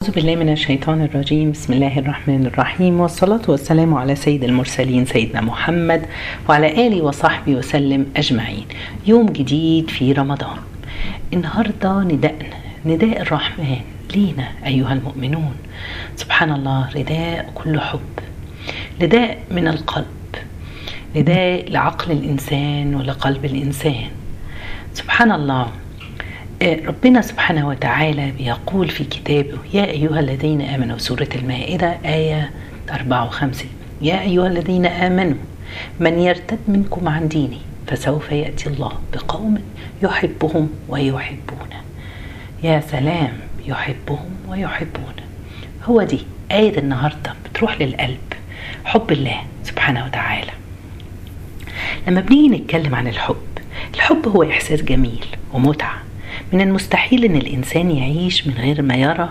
أعوذ بالله من الشيطان الرجيم. بسم الله الرحمن الرحيم. والصلاة والسلام على سيد المرسلين سيدنا محمد وعلى آله وصحبه وسلم أجمعين. يوم جديد في رمضان. النهاردة نداءنا نداء الرحمن لينا أيها المؤمنون. سبحان الله رداء كل حب. نداء من القلب. نداء لعقل الإنسان ولقلب الإنسان. سبحان الله. ربنا سبحانه وتعالى بيقول في كتابه يا أيها الذين آمنوا سورة المائدة آية 54 يا أيها الذين آمنوا من يرتد منكم عن دينه فسوف يأتي الله بقوم يحبهم ويحبونه. يا سلام يحبهم ويحبونه. هو دي آية النهاردة بتروح للقلب حب الله سبحانه وتعالى. لما بنيجي نتكلم عن الحب الحب هو إحساس جميل ومتعة. من المستحيل إن الإنسان يعيش من غير ما يرى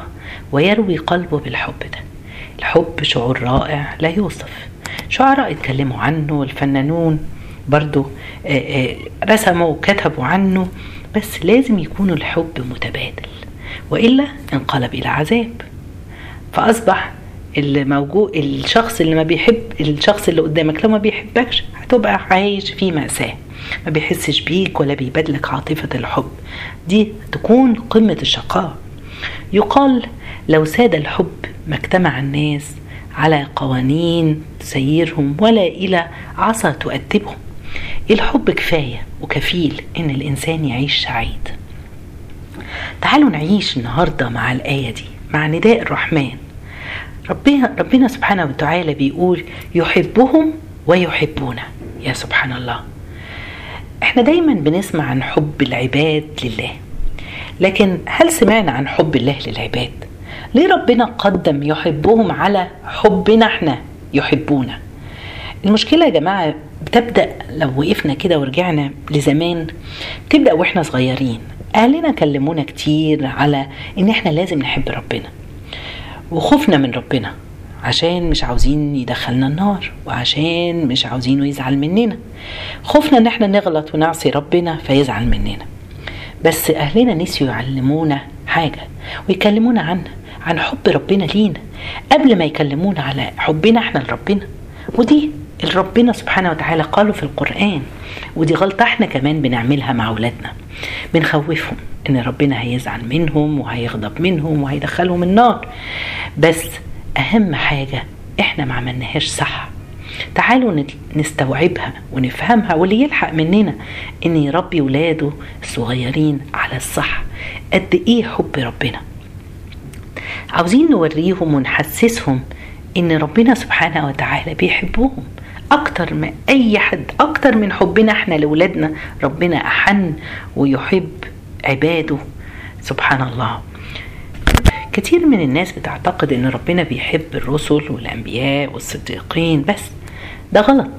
ويروي قلبه بالحب ده. الحب شعور رائع لا يوصف. شعراء اتكلموا عنه والفنانون برضو رسموا وكتبوا عنه بس لازم يكون الحب متبادل وإلا انقلب إلى عذاب. فأصبح الموجود الشخص اللي ما بيحب الشخص اللي قدامك لو ما بيحبكش هتبقى عايش في مأساة. ما بيحسش بيك ولا بيبادلك عاطفة الحب. دي تكون قمة الشقاء. يقال لو ساد الحب ما اجتمع الناس على قوانين تسيرهم ولا إلى عصا تؤدبهم. الحب كفاية وكفيل إن الإنسان يعيش سعيد تعالوا نعيش النهاردة مع الآية دي مع نداء الرحمن. ربنا, ربنا سبحانه وتعالى بيقول يحبهم ويحبونه يا سبحان الله. إحنا دايما بنسمع عن حب العباد لله لكن هل سمعنا عن حب الله للعباد؟ ليه ربنا قدم يحبهم على حبنا إحنا يحبونا؟ المشكلة يا جماعة بتبدأ لو وقفنا كده ورجعنا لزمان تبدا وإحنا صغيرين. أهلنا كلمونا كتير على إن إحنا لازم نحب ربنا وخوفنا من ربنا. عشان مش عاوزين يدخلنا النار وعشان مش عاوزينه يزعل مننا. خوفنا إن إحنا نغلط ونعصي ربنا فيزعل مننا. بس أهلنا نسيوا يعلمونا حاجة ويكلمونا عنها عن حب ربنا لينا قبل ما يكلمونا على حبنا إحنا لربنا. ودي ربنا سبحانه وتعالى قاله في القرآن ودي غلطة إحنا كمان بنعملها مع أولادنا. بنخوفهم إن ربنا هيزعل منهم وهيغضب منهم وهيدخلهم النار. بس أهم حاجة إحنا ما عملناهاش صح. تعالوا نستوعبها ونفهمها واللي يلحق مننا إن يربي ولاده الصغيرين على الصح. قد إيه حب ربنا؟ عاوزين نوريهم ونحسسهم إن ربنا سبحانه وتعالى بيحبهم أكتر من أي حد أكتر من حبنا إحنا لاولادنا ربنا أحن ويحب عباده. سبحان الله. كتير من الناس بتعتقد إن ربنا بيحب الرسل والأنبياء والصديقين بس ده غلط.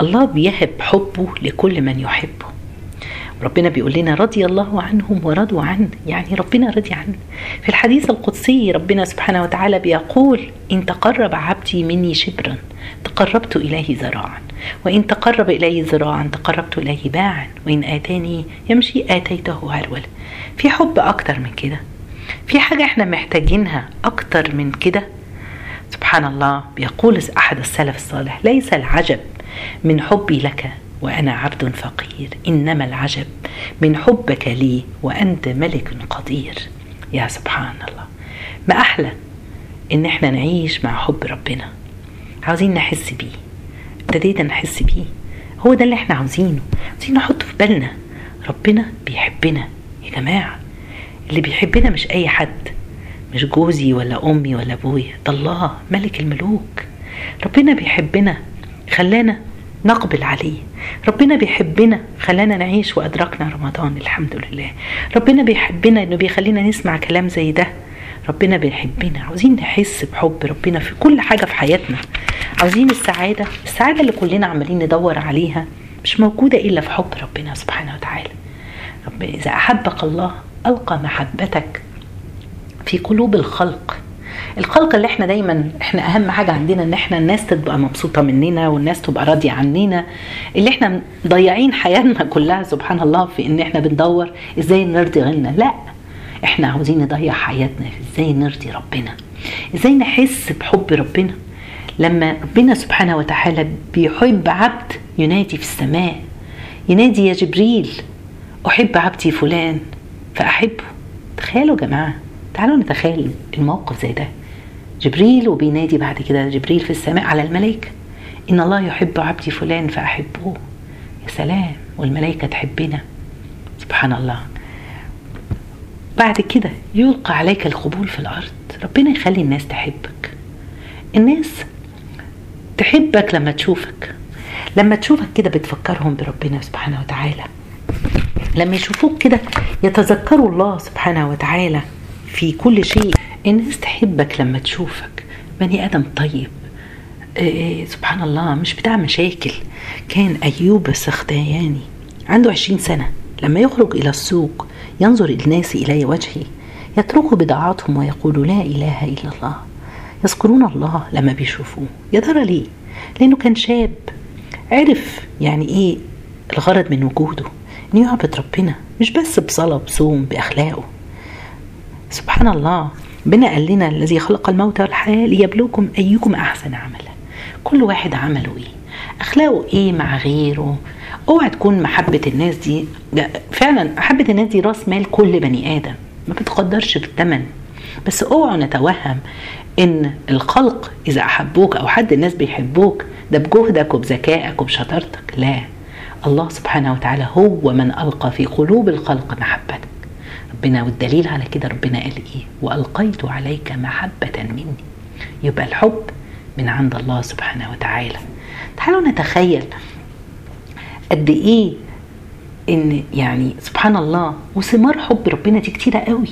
الله بيهب حبه لكل من يحبه. ربنا بيقول لنا رضي الله عنهم ورضوا عنه يعني ربنا رضي عنه في الحديث القدسي ربنا سبحانه وتعالى بيقول إن تقرب عبدي مني شبرا تقربت إليه ذراعا وإن تقرب إلي ذراعا تقربت إليه باعا. وإن آتاني يمشي آتيته هرولا في حب أكتر من كده. في حاجة إحنا محتاجينها أكتر من كده؟ سبحان الله بيقول أحد السلف الصالح ليس العجب من حبي لك وأنا عبد فقير إنما العجب من حبك لي وأنت ملك قدير. يا سبحان الله ما أحلى إن إحنا نعيش مع حب ربنا. عاوزين نحس بيه. ابتدينا نحس بيه؟ هو ده اللي إحنا عاوزينه. عاوزين نحطه في بالنا. ربنا بيحبنا يا جماعة. اللي بيحبنا مش أي حد مش جوزي ولا أمي ولا أبويا. ده الله ملك الملوك. ربنا بيحبنا خلانا نقبل عليه. ربنا بيحبنا خلانا نعيش وأدركنا رمضان الحمد لله. ربنا بيحبنا إنه بيخلينا نسمع كلام زي ده. ربنا بيحبنا. عاوزين نحس بحب ربنا في كل حاجة في حياتنا. عاوزين السعادة السعادة اللي كلنا عمالين ندور عليها مش موجودة إلا في حب ربنا سبحانه وتعالى. رب إذا أحبك الله ألقى محبتك في قلوب الخلق. الخلق اللي إحنا دايما إحنا أهم حاجة عندنا إن إحنا الناس تبقى مبسوطة مننا والناس تبقى راضية عننا. اللي إحنا مضيعين حياتنا كلها سبحان الله في إن إحنا بندور إزاي نرضي غيرنا. لا إحنا عاوزين نضيع حياتنا. إزاي نرضي ربنا؟ إزاي نحس بحب ربنا؟ لما ربنا سبحانه وتعالى بيحب عبد ينادي في السماء ينادي يا جبريل أحب عبدي فلان. فاحبه تخيلوا يا جماعة. تعالوا نتخيل الموقف زي ده. جبريل وبينادي بعد كده جبريل في السماء على الملائكة. إن الله يحب عبدي فلان فأحبه. يا سلام. والملائكة تحبنا. سبحان الله. بعد كده يلقى عليك القبول في الأرض. ربنا يخلي الناس تحبك. الناس تحبك لما تشوفك. لما تشوفك كده بتفكرهم بربنا سبحانه وتعالى. لما يشوفوك كده يتذكروا الله سبحانه وتعالى في كل شيء. الناس تحبك لما تشوفك. بني آدم طيب. إيه سبحان الله مش بتاع مشاكل. كان أيوب السختياني عنده عشرين سنة. لما يخرج إلى السوق ينظر الناس الي وجهي يتركوا بضاعتهم ويقولوا لا إله إلا الله. يذكرون الله لما بيشوفوه. يا ترى ليه؟ لأنه كان شاب. عرف يعني إيه الغرض من وجوده. إنه يعبد ربنا مش بس بصلاة بصوم بأخلاقه. سبحان الله ربنا قال لنا الذي خلق الموت والحياة ليبلوكم أيكم أحسن عملا. كل واحد عمله إيه؟ أخلاقه إيه مع غيره؟ أوعى تكون محبة الناس دي فعلا محبة الناس دي رأس مال كل بني آدم. ما بتقدرش بالثمن بس اوعوا نتوهم إن الخلق إذا أحبوك أو حد الناس بيحبوك ده بجهدك وبذكائك وبشطارتك. لا. الله سبحانه وتعالى هو من ألقى في قلوب الخلق محبتك. ربنا والدليل على كده ربنا قال إيه؟ وألقيت عليك محبة مني. يبقى الحب من عند الله سبحانه وتعالى. تعالوا نتخيل قد إيه إن يعني سبحان الله وثمار حب ربنا دي كتيرة قوي.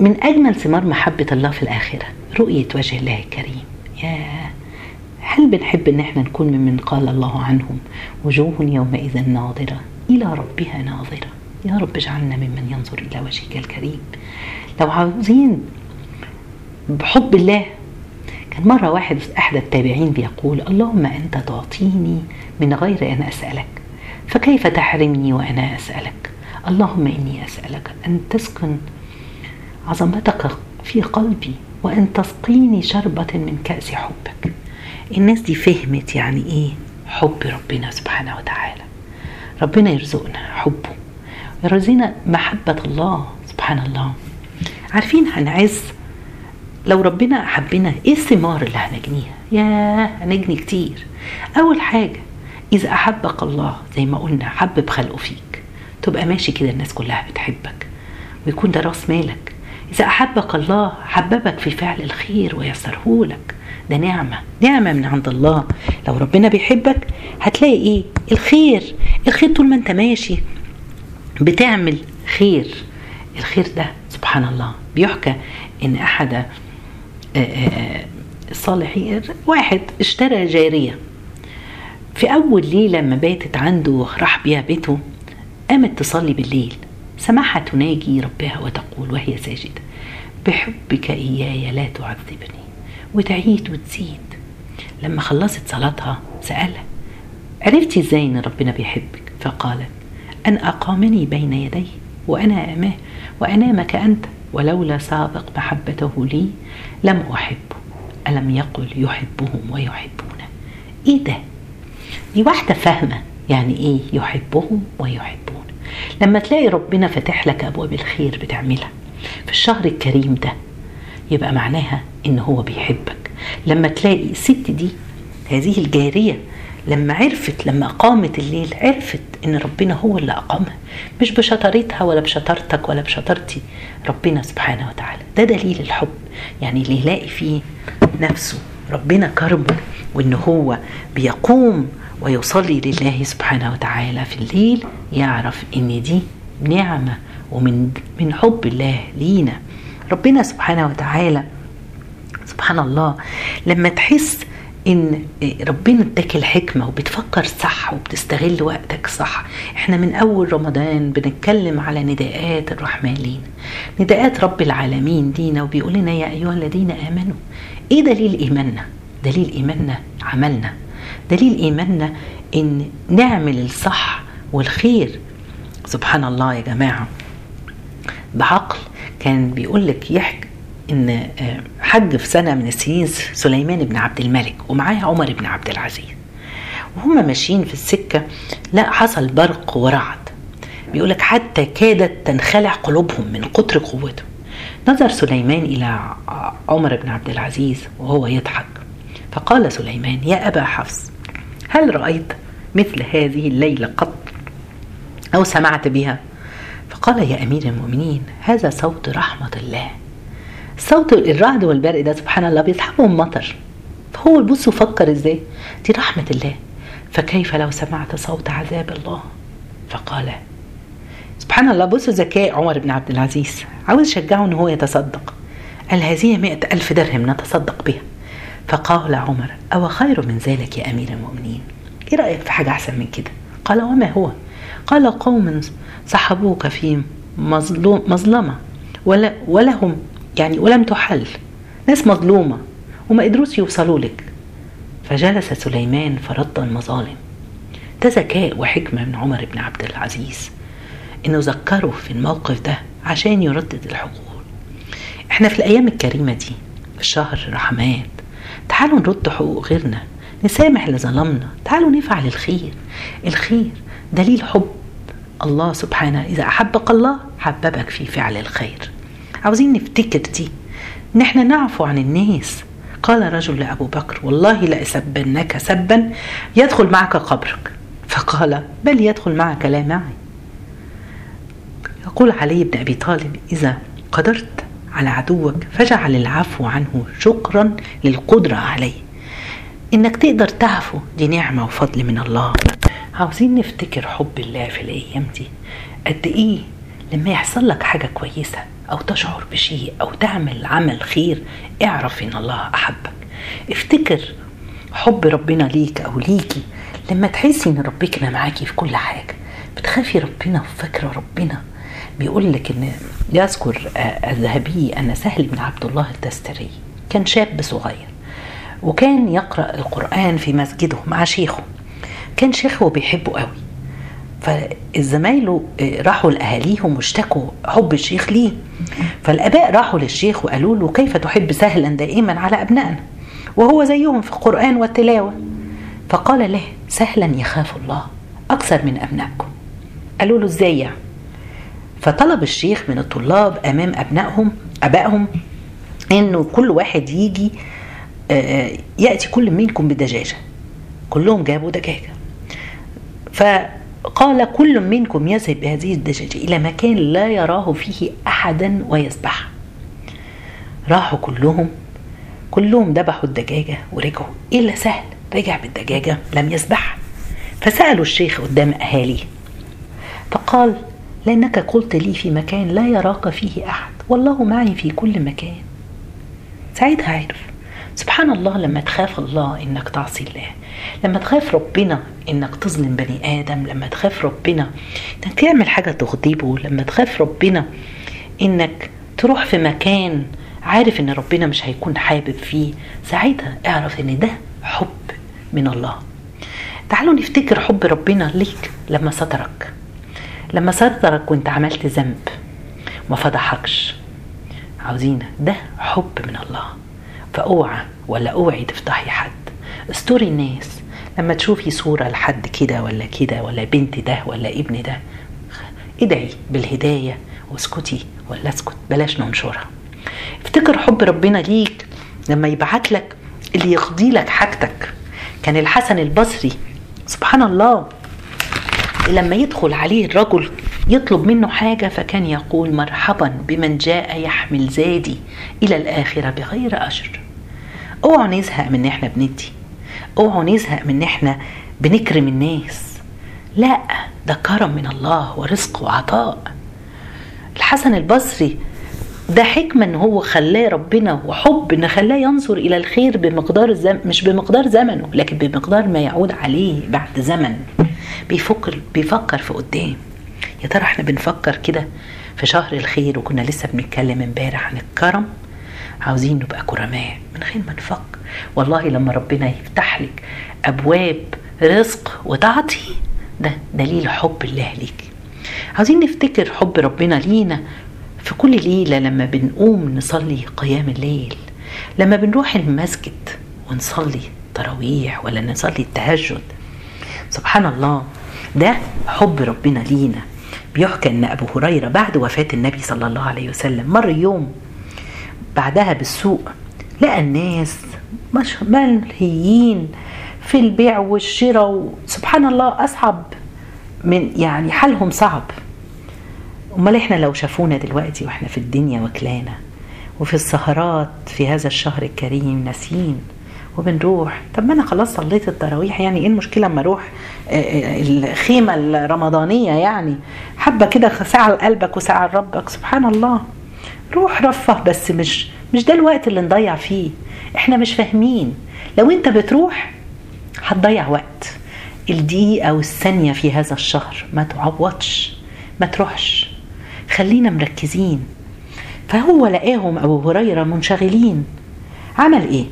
من أجمل ثمار محبة الله في الآخرة رؤية وجه الله الكريم. يا هل بنحب إن إحنا نكون ممن قال الله عنهم؟ وجوه يومئذ ناظرة. إلى ربها ناظرة. يا رب اجعلنا ممن ينظر إلى وجهك الكريم. لو عاوزين بحب الله كان مرة واحد أحد التابعين بيقول اللهم أنت تعطيني من غير أن أسألك فكيف تحرمني وأنا أسألك؟ اللهم إني أسألك أن تسكن عظمتك في قلبي وأن تسقيني شربة من كأس حبك. الناس دي فهمت يعني إيه حب ربنا سبحانه وتعالى. ربنا يرزقنا حبه. يرزقنا محبة الله سبحان الله. عارفين هنعز؟ لو ربنا حبنا إيه الثمار اللي هنجنيها؟ يا هنجني كتير. أول حاجة إذا أحبك الله زي ما قلنا حبب خلقه فيك. تبقى ماشي كده الناس كلها بتحبك. ويكون ده راس مالك. إذا أحبك الله حببك في فعل الخير ويسره لك. ده نعمة نعمة من عند الله. لو ربنا بيحبك هتلاقي إيه؟ الخير. الخير طول ما أنت ماشي بتعمل خير. الخير ده سبحان الله بيحكى إن أحد الصالحين واحد اشترى جارية. في أول ليلة ما باتت عنده راح بيها بيته قامت تصلي بالليل. سمعها تناجي ربها وتقول وهي ساجدة بحبك إياي لا تعذبني. وتعيد وتزيد. لما خلصت صلاتها سألها عرفتي إزاي إن ربنا بيحبك؟ فقالت أن أقامني بين يديه وأنا أماه وأنامك أنت ولولا سابق محبته لي لم أحبه ألم يقل يحبهم ويحبونه. إيه ده؟ دي واحدة فاهمة يعني إيه يحبهم ويحبون لما تلاقي ربنا فاتح لك أبواب الخير بتعملها في الشهر الكريم ده يبقى معناها إن هو بيحبك. لما تلاقي الست دي هذه الجارية لما عرفت لما أقامت الليل عرفت إن ربنا هو اللي أقامها. مش بشطارتها ولا بشطارتك ولا بشطارتي ربنا سبحانه وتعالى. ده دليل الحب. يعني اللي يلاقي فيه نفسه ربنا كرمه وإن هو بيقوم ويصلي لله سبحانه وتعالى في الليل يعرف إن دي نعمة ومن من حب الله لينا. ربنا سبحانه وتعالى سبحان الله لما تحس إن ربنا اداك الحكمة وبتفكر صح وبتستغل وقتك صح إحنا من أول رمضان بنتكلم على نداءات الرحمن لينا نداءات رب العالمين لينا وبيقول لنا يا أيها الذين آمنوا إيه دليل إيماننا؟ دليل إيماننا عملنا. دليل إيماننا إن نعمل الصح والخير. سبحان الله يا جماعة. بعقل كان بيقول لك يحكي إن حج في سنة من السنين سليمان بن عبد الملك ومعاه عمر بن عبد العزيز. وهم ماشيين في السكة لا حصل برق ورعد. بيقولك حتى كادت تنخلع قلوبهم من كتر قوته نظر سليمان إلى عمر بن عبد العزيز وهو يضحك. فقال سليمان يا أبا حفص هل رأيت مثل هذه الليلة قط؟ أو سمعت بها؟ فقال يا أمير المؤمنين هذا صوت رحمة الله. صوت الرعد والبرق ده سبحان الله بيصحبهم مطر. فهو بص فكر إزاي؟ دي رحمة الله. فكيف لو سمعت صوت عذاب الله؟ فقال سبحان الله بصوا ذكاء عمر بن عبد العزيز. عاوز يشجعه إن هو يتصدق. قال هذه مئة ألف درهم نتصدق بها فقال عمر أو خير من ذلك يا أمير المؤمنين؟ إيه رأيك في حاجة أحسن من كده؟ قال وما هو؟ قال قوم صحبوك في مظلوم مظلمة ولا ولهم يعني ولم تحل ناس مظلومة وما قدروش يوصلوا لك. فجلس سليمان فرد المظالم. ده ذكاء وحكمة من عمر بن عبد العزيز. إنه ذكره في الموقف ده عشان يردد الحقوق إحنا في الأيام الكريمة دي في شهر الرحمات تعالوا نرد حقوق غيرنا نسامح اللي ظلمنا تعالوا نفعل الخير. الخير دليل حب. الله سبحانه إذا أحبك الله حببك في فعل الخير. عاوزين نفتكر دي. ان إحنا نعفو عن الناس. قال رجل لأبو بكر والله لأسبنك سبا يدخل معك قبرك. فقال بل يدخل معك لا معي. يقول علي بن أبي طالب إذا قدرت على عدوك فاجعل العفو عنه شكرا للقدرة عليه. إنك تقدر تعفو دي نعمة وفضل من الله. عاوزين نفتكر حب الله في الأيام دي. قد إيه لما يحصل لك حاجة كويسة أو تشعر بشيء أو تعمل عمل خير اعرف إن الله أحبك. افتكر حب ربنا ليك أو ليكي لما تحسي إن ربنا معاكي في كل حاجة. بتخافي ربنا وفاكرة ربنا. بيقول لك إن يذكر الذهبي أن سهل بن عبد الله التستري كان شاب صغير. وكان يقرأ القرآن في مسجده مع شيخه. كان شيخه بيحبه قوي. فالزمايله راحوا لأهاليهم واشتكوا حب الشيخ ليه. فالآباء راحوا للشيخ وقالوا له كيف تحب سهلا دائما على أبنائنا؟ وهو زيهم في القرآن والتلاوة. فقال له سهلا يخاف الله أكثر من أبنائكم. قالوا له إزاي يعني؟ فطلب الشيخ من الطلاب أمام أبنائهم أبائهم إنه كل واحد يجي يأتي كل منكم بدجاجة. كلهم جابوا دجاجة. فقال كل منكم يذهب بهذه الدجاجة إلى مكان لا يراه فيه أحدا ويذبح راحوا كلهم كلهم ذبحوا الدجاجة ورجعوا. إلا سهل رجع بالدجاجة لم يذبحها فسألوا الشيخ قدام أهاليه. فقال لأنك قلت لي في مكان لا يراك فيه أحد والله معي في كل مكان. ساعتها عرف سبحان الله لما تخاف الله إنك تعصي الله لما تخاف ربنا إنك تظلم بني آدم لما تخاف ربنا إنك تعمل حاجة تغضبه لما تخاف ربنا إنك تروح في مكان عارف إن ربنا مش هيكون حابب فيه ساعتها اعرف إن ده حب من الله. تعالوا نفتكر حب ربنا ليك لما سترك. لما سترك وانت عملت ذنب ما فضحكش. عاوزين ده حب من الله. فأوعى ولا اوعي تفضحي حد. استوري الناس لما تشوفي صورة لحد كده ولا كده ولا بنت ده ولا ابن ده. ادعي بالهداية واسكتي ولا اسكت بلاش ننشرها. افتكر حب ربنا ليك لما يبعت لك اللي يقضي لك حاجتك. كان الحسن البصري سبحان الله لما يدخل عليه الرجل يطلب منه حاجة فكان يقول مرحبا بمن جاء يحمل زادي إلى الآخرة بغير أجر. اوعوا نزهق من إن إحنا بندي. اوعوا نزهق من إن إحنا بنكرم الناس. لا ده كرم من الله ورزق وعطاء. الحسن البصري ده حكمة إن هو خلاه ربنا وحب إن خلاه ينظر إلى الخير بمقدار الزم مش بمقدار زمنه لكن بمقدار ما يعود عليه بعد زمن. بيفكر بيفكر في قدام. يا ترى إحنا بنفكر كده في شهر الخير وكنا لسه بنتكلم امبارح عن الكرم؟ عاوزين نبقى كرماء من غير ما نفكر. والله لما ربنا يفتح لك أبواب رزق وتعطي ده دليل حب الله ليك. عاوزين نفتكر حب ربنا لينا في كل ليلة لما بنقوم نصلي قيام الليل لما بنروح المسجد ونصلي تراويح ولا نصلي التهجد. سبحان الله ده حب ربنا لينا. بيحكى أن أبو هريرة بعد وفاة النبي صلى الله عليه وسلم مر يوم بعدها بالسوق لقى الناس مش ملهيين في البيع والشراء سبحان الله أصعب من يعني حالهم صعب. أمال إحنا لو شافونا دلوقتي وإحنا في الدنيا وكلانا وفي السهرات في هذا الشهر الكريم ناسيين وبنروح طب ما أنا خلاص صليت التراويح يعني إيه المشكلة أما أروح الخيمة الرمضانية يعني؟ حبه كده ساعة لقلبك وساعة لربك سبحان الله. روح رفه بس مش مش ده الوقت اللي نضيع فيه. إحنا مش فاهمين. لو أنت بتروح هتضيع وقت. الدقيقة والثانية في هذا الشهر ما تعوضش ما تروحش. خلينا مركزين. فهو لقاهم أبو هريرة منشغلين. عمل إيه؟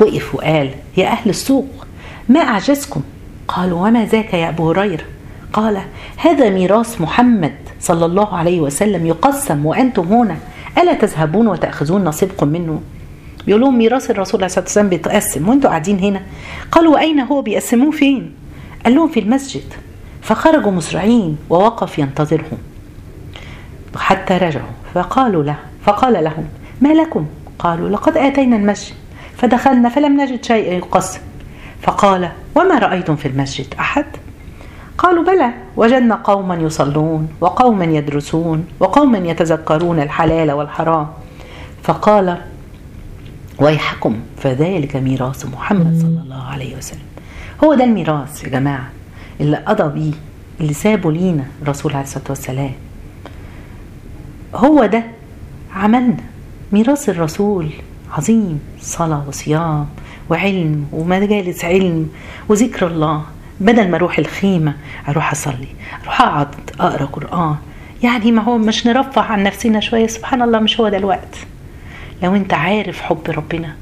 وقف وقال يا أهل السوق ما أعجزكم؟ قالوا وما ذاك يا أبو هريرة؟ قال هذا ميراث محمد صلى الله عليه وسلم يقسم وأنتم هنا ألا تذهبون وتأخذون نصيبكم منه؟ بيقول لهم ميراث الرسول عليه الصلاة والسلام بيتقسم وأنتوا قاعدين هنا. قالوا أين هو؟ بيقسموه فين؟ قال لهم في المسجد. فخرجوا مسرعين ووقف ينتظرهم حتى رجعوا. فقالوا له فقال لهم ما لكم؟ قالوا لقد آتينا المسجد. فدخلنا فلم نجد شيئا يقسم. فقال وما رأيتم في المسجد أحد؟ قالوا بلى وجدنا قوما يصلون وقوما يدرسون وقوما يتذكرون الحلال والحرام. فقال ويحكم فذلك ميراث محمد صلى الله عليه وسلم. هو ده الميراث يا جماعة اللي قضى بيه اللي سابه لينا الرسول عليه الصلاة والسلام. هو ده عملنا ميراث الرسول عظيم صلاة وصيام وعلم ومجالس علم وذكر الله. بدل ما أروح الخيمة أروح أصلي أروح أقعد أقرأ قرآن. يعني ما هو مش نرفع عن نفسنا شوية سبحان الله مش هو ده الوقت. لو أنت عارف حب ربنا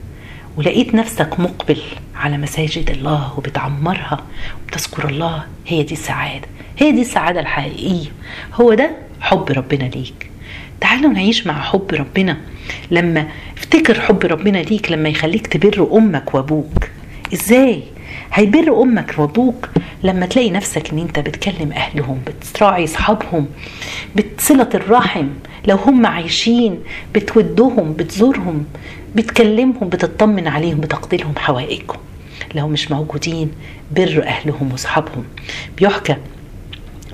ولقيت نفسك مقبل على مساجد الله وبتعمرها وبتذكر الله هي دي السعادة هي دي السعادة الحقيقية. هو ده حب ربنا ليك. تعالوا نعيش مع حب ربنا. لما افتكر حب ربنا ليك لما يخليك تبر أمك وأبوك. إزاي؟ هيبر أمك وابوك لما تلاقي نفسك إن أنت بتكلم أهلهم بتراعي أصحابهم بتصلة الرحم. لو هم عايشين بتودهم بتزورهم بتكلمهم بتطمن عليهم بتقضي لهم حوائجهم. لو مش موجودين بر أهلهم وأصحابهم. بيحكى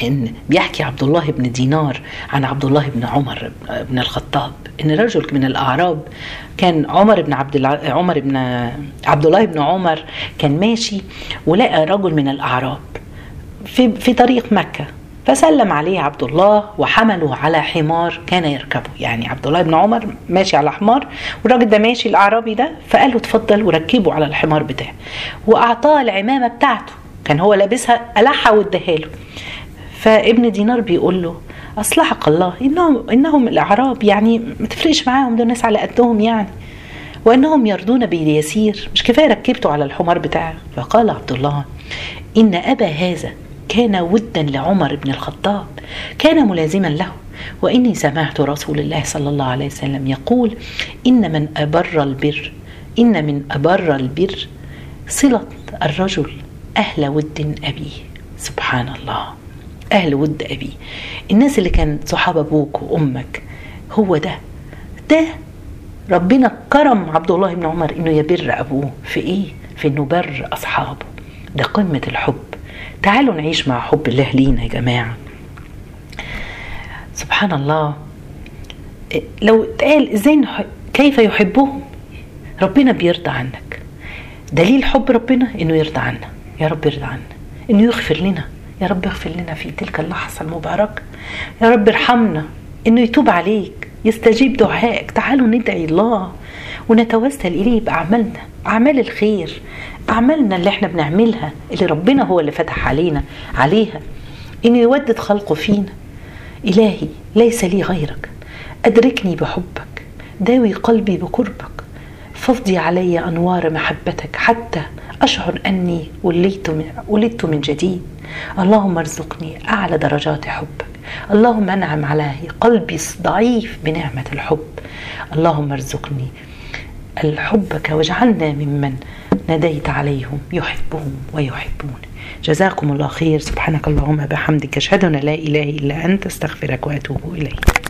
إن بيحكي عبد الله بن دينار عن عبد الله بن عمر بن الخطاب إن رجل من الأعراب كان عمر بن عبد الع... عمر بن عبد الله بن عمر كان ماشي ولقى رجل من الأعراب في في طريق مكة فسلم عليه عبد الله وحمله على حمار كان يركبه. يعني عبد الله بن عمر ماشي على حمار والراجل ده ماشي الأعرابي ده فقال له اتفضل وركبه على الحمار بتاعه. وأعطاه العمامة بتاعته كان هو لابسها قلعها واداها له. فابن دينار بيقول له أصلحك الله انهم إنهم الأعراب يعني ما تفرقش معاهم دول ناس على قدهم يعني. وإنهم يرضون باليسير. مش كفاية ركبته على الحمار بتاعه. فقال عبد الله إن أبا هذا كان ودا لعمر بن الخطاب كان ملازما له. وإني سمعت رسول الله صلى الله عليه وسلم يقول إن من أبر البر إن من أبر البر صلة الرجل أهل ود أبيه. سبحان الله. أهل ود ابيه الناس اللي كان صحاب أبوك وأمك هو ده. ده ربنا كرم عبد الله بن عمر إنه يبر أبوه. في إيه؟ في إنه بر أصحابه. ده قمة الحب. تعالوا نعيش مع حب الله لينا يا جماعة. سبحان الله. لو اتقال إزاي. كيف يحبهم؟ ربنا بيرضى عنك. دليل حب ربنا إنه يرضى عنا. يا رب يرضى عنا. إنه يغفر لنا. يا رب اغفر لنا في تلك اللحظة المباركة. يا رب ارحمنا إنه يتوب عليك يستجيب دعائك. تعالوا ندعي الله ونتوسل إليه بأعمالنا أعمال الخير أعمالنا اللي إحنا بنعملها اللي ربنا هو اللي فتح علينا عليها. إنه يودد خلقه فينا. إلهي ليس لي غيرك. أدركني بحبك داوي قلبي بقربك. فافضي علي أنوار محبتك حتى أشعر أني وليت من ولدت من جديد. اللهم ارزقني أعلى درجات حبك اللهم أنعم على قلبي ضعيف بنعمة الحب. اللهم ارزقني الحبك واجعلنا ممن ناديت عليهم يحبهم ويحبون جزاكم الله خير. سبحانك اللهم بحمدك أشهد أن لا إله إلا أنت. أستغفرك وأتوب إليك.